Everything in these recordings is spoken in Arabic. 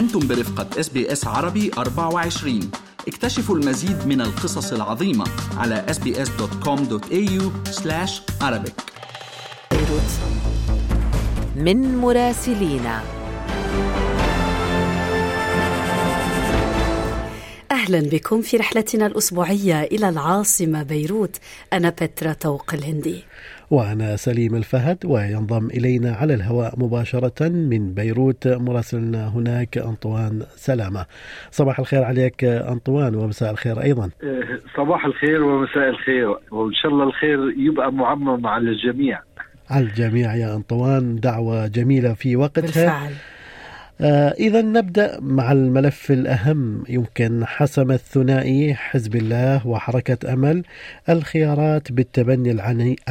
أنتم برفقة SBS عربي 24 اكتشفوا المزيد من القصص العظيمة على sbs.com.au Arabic. من مراسلينا أهلا بكم في رحلتنا الأسبوعية إلى العاصمة بيروت. أنا بترا توق الهندي. وأنا سليم الفهد وينضم إلينا على الهواء مباشرة من بيروت مراسلنا هناك أنطوان سلامة. صباح الخير عليك أنطوان ومساء الخير أيضا. صباح الخير ومساء الخير وإن شاء الله الخير يبقى معمم على الجميع. على الجميع يا أنطوان دعوة جميلة في وقتها. بالفعل. آه إذا نبدأ مع الملف الأهم. يمكن حسم الثنائي حزب الله وحركة أمل الخيارات بالتبني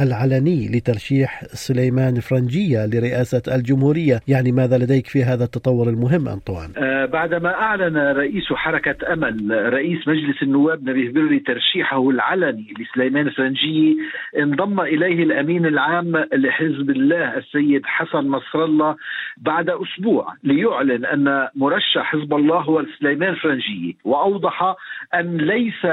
العلني لترشيح سليمان فرنجية لرئاسة الجمهورية. يعني ماذا لديك في هذا التطور المهم أنطوان؟ آه بعدما أعلن رئيس حركة أمل رئيس مجلس النواب نبيه بري ترشيحه العلني لسليمان فرنجية انضم إليه الأمين العام لحزب الله السيد حسن نصر الله بعد أسبوع ليعلن يعلن أن مرشح حزب الله هو سليمان فرنجي وأوضح أن ليس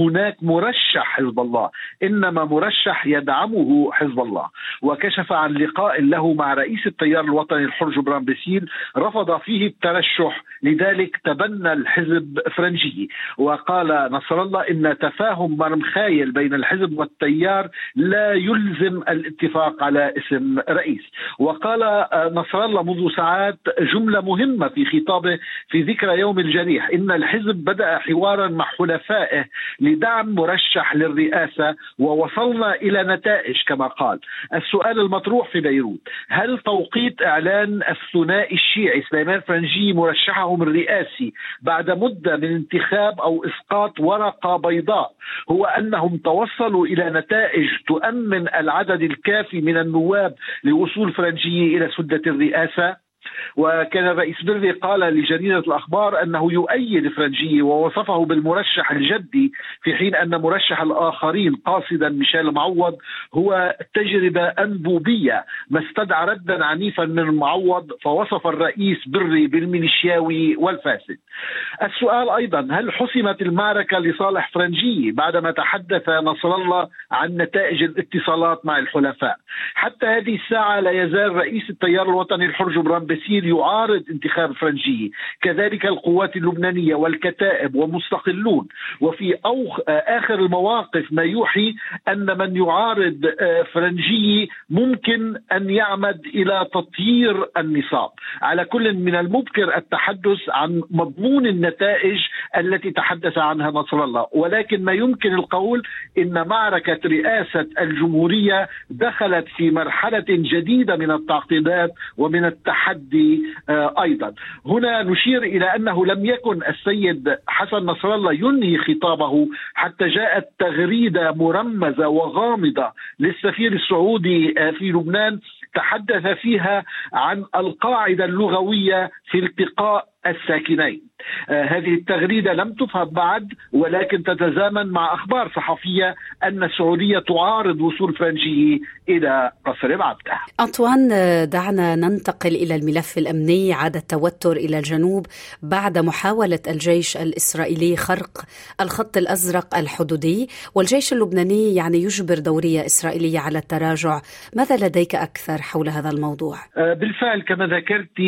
هناك مرشح حزب الله إنما مرشح يدعمه حزب الله. وكشف عن لقاء له مع رئيس التيار الوطني الحر جبران بسيل رفض فيه الترشح لذلك تبنى الحزب فرنجي. وقال نصر الله إن تفاهم مرمخايل بين الحزب والتيار لا يلزم الاتفاق على اسم رئيس. وقال نصر الله منذ ساعات ساعات جملة مهمة في خطابه في ذكرى يوم الجريح إن الحزب بدأ حوارا مع حلفائه لدعم مرشح للرئاسة ووصلنا إلى نتائج كما قال. السؤال المطروح في بيروت هل توقيت إعلان الثنائي الشيعي سليمان فرنجي مرشحهم الرئاسي بعد مدة من انتخاب أو إسقاط ورقة بيضاء هو أنهم توصلوا إلى نتائج تؤمن العدد الكافي من النواب لوصول فرنجي إلى سدة الرئاسة؟ وكان الرئيس بري قال لجريدة الأخبار أنه يؤيد فرنجي ووصفه بالمرشح الجدي في حين أن مرشح الآخرين قاصدا ميشيل معوض هو تجربة أنبوبية ما استدعى ردا عنيفا من معوض فوصف الرئيس بري بالميليشياوي والفاسد. السؤال أيضا هل حسمت المعركة لصالح فرنجي بعدما تحدث نصر الله عن نتائج الاتصالات مع الحلفاء؟ حتى هذه الساعة لا يزال رئيس التيار الوطني الحر جبران بسير يعارض انتخاب فرنجي كذلك القوات اللبنانية والكتائب ومستقلون. وفي أوخ آخر المواقف ما يوحي أن من يعارض فرنجي ممكن أن يعمد إلى تطهير النصاب. على كل من المبكر التحدث عن مضمون النتائج التي تحدث عنها نصر الله. ولكن ما يمكن القول إن معركة رئاسة الجمهورية دخلت في مرحلة جديدة من التعقيدات ومن التحدي أيضا. هنا نشير إلى أنه لم يكن السيد حسن نصر الله ينهي خطابه حتى جاءت تغريدة مرمزة وغامضة للسفير السعودي في لبنان تحدث فيها عن القاعدة اللغوية في التقاء الساكنين. آه هذه التغريدة لم تفهم بعد ولكن تتزامن مع أخبار صحفية أن السعودية تعارض وصول فرنجي إلى قصر بعبده أنطوان دعنا ننتقل إلى الملف الأمني. عاد التوتر إلى الجنوب بعد محاولة الجيش الإسرائيلي خرق الخط الأزرق الحدودي. والجيش اللبناني يعني يجبر دورية إسرائيلية على التراجع. ماذا لديك أكثر حول هذا الموضوع؟ آه بالفعل كما ذكرت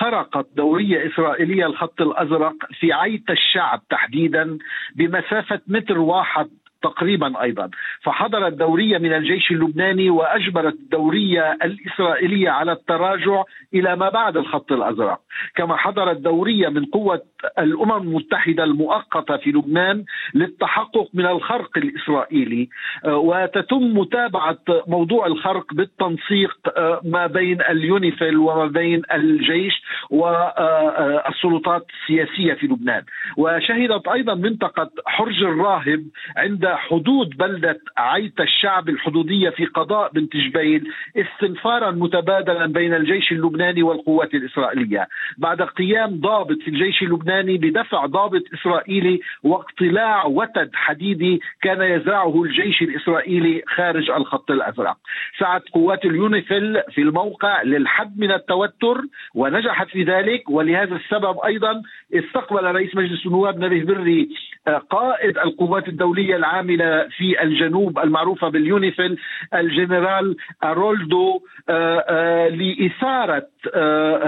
خرقت دورية إسرائيلية الخط الأزرق في عيت الشعب تحديدا بمسافة متر واحد تقريبا أيضا. فحضرت دورية من الجيش اللبناني وأجبرت الدوريه الإسرائيلية على التراجع إلى ما بعد الخط الأزرق. كما حضرت دورية من قوة الأمم المتحدة المؤقتة في لبنان للتحقق من الخرق الإسرائيلي وتتم متابعة موضوع الخرق بالتنسيق ما بين اليونيفيل وما بين الجيش والسلطات السياسية في لبنان. وشهدت أيضا منطقة حرج الراهب عند حدود بلدة عيت الشعب الحدودية في قضاء بنت جبيل استنفارا متبادلا بين الجيش اللبناني والقوات الإسرائيلية. بعد قيام ضابط في الجيش اللبناني اللبناني بدفع ضابط إسرائيلي واقتلاع وتد حديدي كان يزرعه الجيش الإسرائيلي خارج الخط الأزرق. سعت قوات اليونيفيل في الموقع للحد من التوتر ونجحت في ذلك ولهذا السبب أيضا استقبل رئيس مجلس النواب نبيه بري آه، قائد القوات الدولية العاملة في الجنوب المعروفة باليونيفيل الجنرال أرولدو آه، آه، لإثارة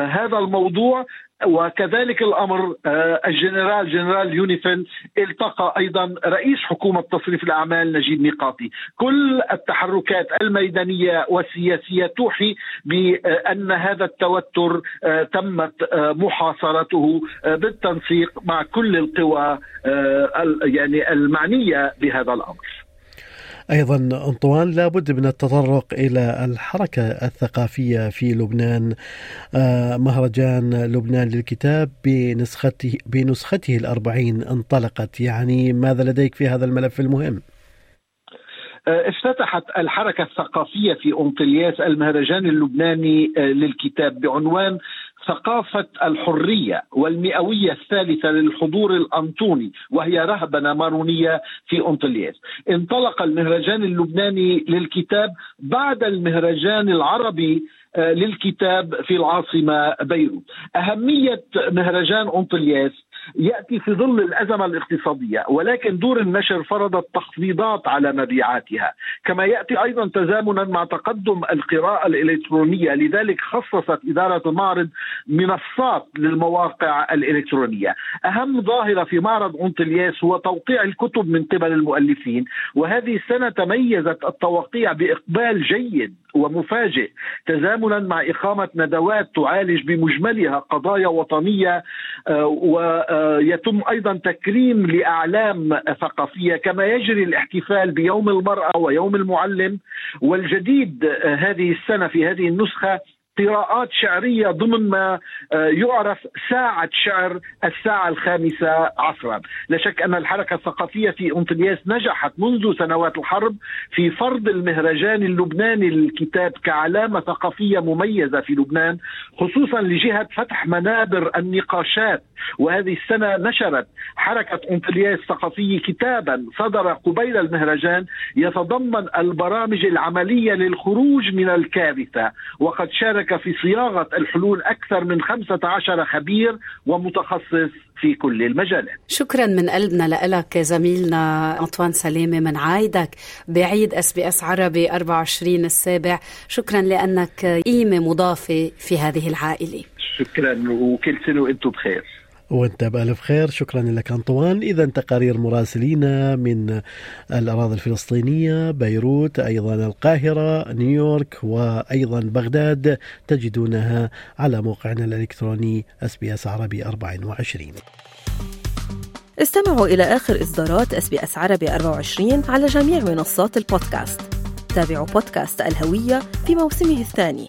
هذا الموضوع. وكذلك الأمر آه، الجنرال جنرال يونيفيل التقى أيضا رئيس حكومة تصريف الأعمال نجيب ميقاتي، كل التحركات الميدانية والسياسية توحي بأن هذا التوتر آه، تمت آه، محاصرته بالتنسيق مع كل القوى يعني المعنية بهذا الأمر. أيضا أنطوان لابد من التطرق إلى الحركة الثقافية في لبنان آه، مهرجان لبنان للكتاب بنسخته بنسخته الأربعين انطلقت يعني ماذا لديك في هذا الملف المهم؟ آه، افتتحت الحركة الثقافية في أنطلياس المهرجان اللبناني آه، للكتاب بعنوان ثقافة الحرية والمئوية الثالثة للحضور الأنطوني وهي رهبنة مارونية في أنطلياس انطلق المهرجان اللبناني للكتاب بعد المهرجان العربي آه، للكتاب في العاصمة بيروت. أهمية مهرجان أنطلياس يأتي في ظل الأزمة الاقتصادية ولكن دور النشر فرضت تخفيضات على مبيعاتها. كما يأتي أيضا تزامنا مع تقدم القراءة الإلكترونية لذلك خصصت إدارة المعرض منصات للمواقع الإلكترونية. أهم ظاهرة في معرض أونتلياس هو توقيع الكتب من قبل المؤلفين وهذه السنة تميزت التوقيع بإقبال جيد ومفاجئ تزامنا مع إقامة ندوات تعالج بمجملها قضايا وطنية آه، ويتم أيضا تكريم لأعلام ثقافية كما يجري الاحتفال بيوم المرأة ويوم المعلم والجديد آه، هذه السنة في هذه النسخة قراءات شعرية ضمن ما آه، يعرف ساعة شعر الساعة الخامسة عصرا. لا شك أن الحركة الثقافية في أنطلياس نجحت منذ سنوات الحرب في فرض المهرجان اللبناني. للكتاب كعلامة ثقافية مميزة في لبنان خصوصا لجهة فتح منابر النقاشات. وهذه السنة نشرت حركة أنطلياس الثقافية كتابا صدر قبيل المهرجان يتضمن البرامج العملية للخروج من الكارثة. وقد شارك هناك في صياغة الحلول أكثر من 15 خبير ومتخصص في كل المجالات. شكرا من قلبنا لك زميلنا أنطوان سلامة من عايدك بعيد إس بي إس عربي 24 السابع. شكرا لأنك قيمة مضافة في هذه العائلة. شكرا وكل سنة وإنتم بخير. وانت بألف خير. شكرا لك أنطوان. إذا تقارير مراسلينا من الأراضي الفلسطينية بيروت أيضا القاهرة نيويورك وأيضا بغداد تجدونها على موقعنا الإلكتروني SBS عربي 24 استمعوا إلى آخر إصدارات SBS عربي 24 على جميع منصات البودكاست. تابعوا بودكاست الهوية في موسمه الثاني.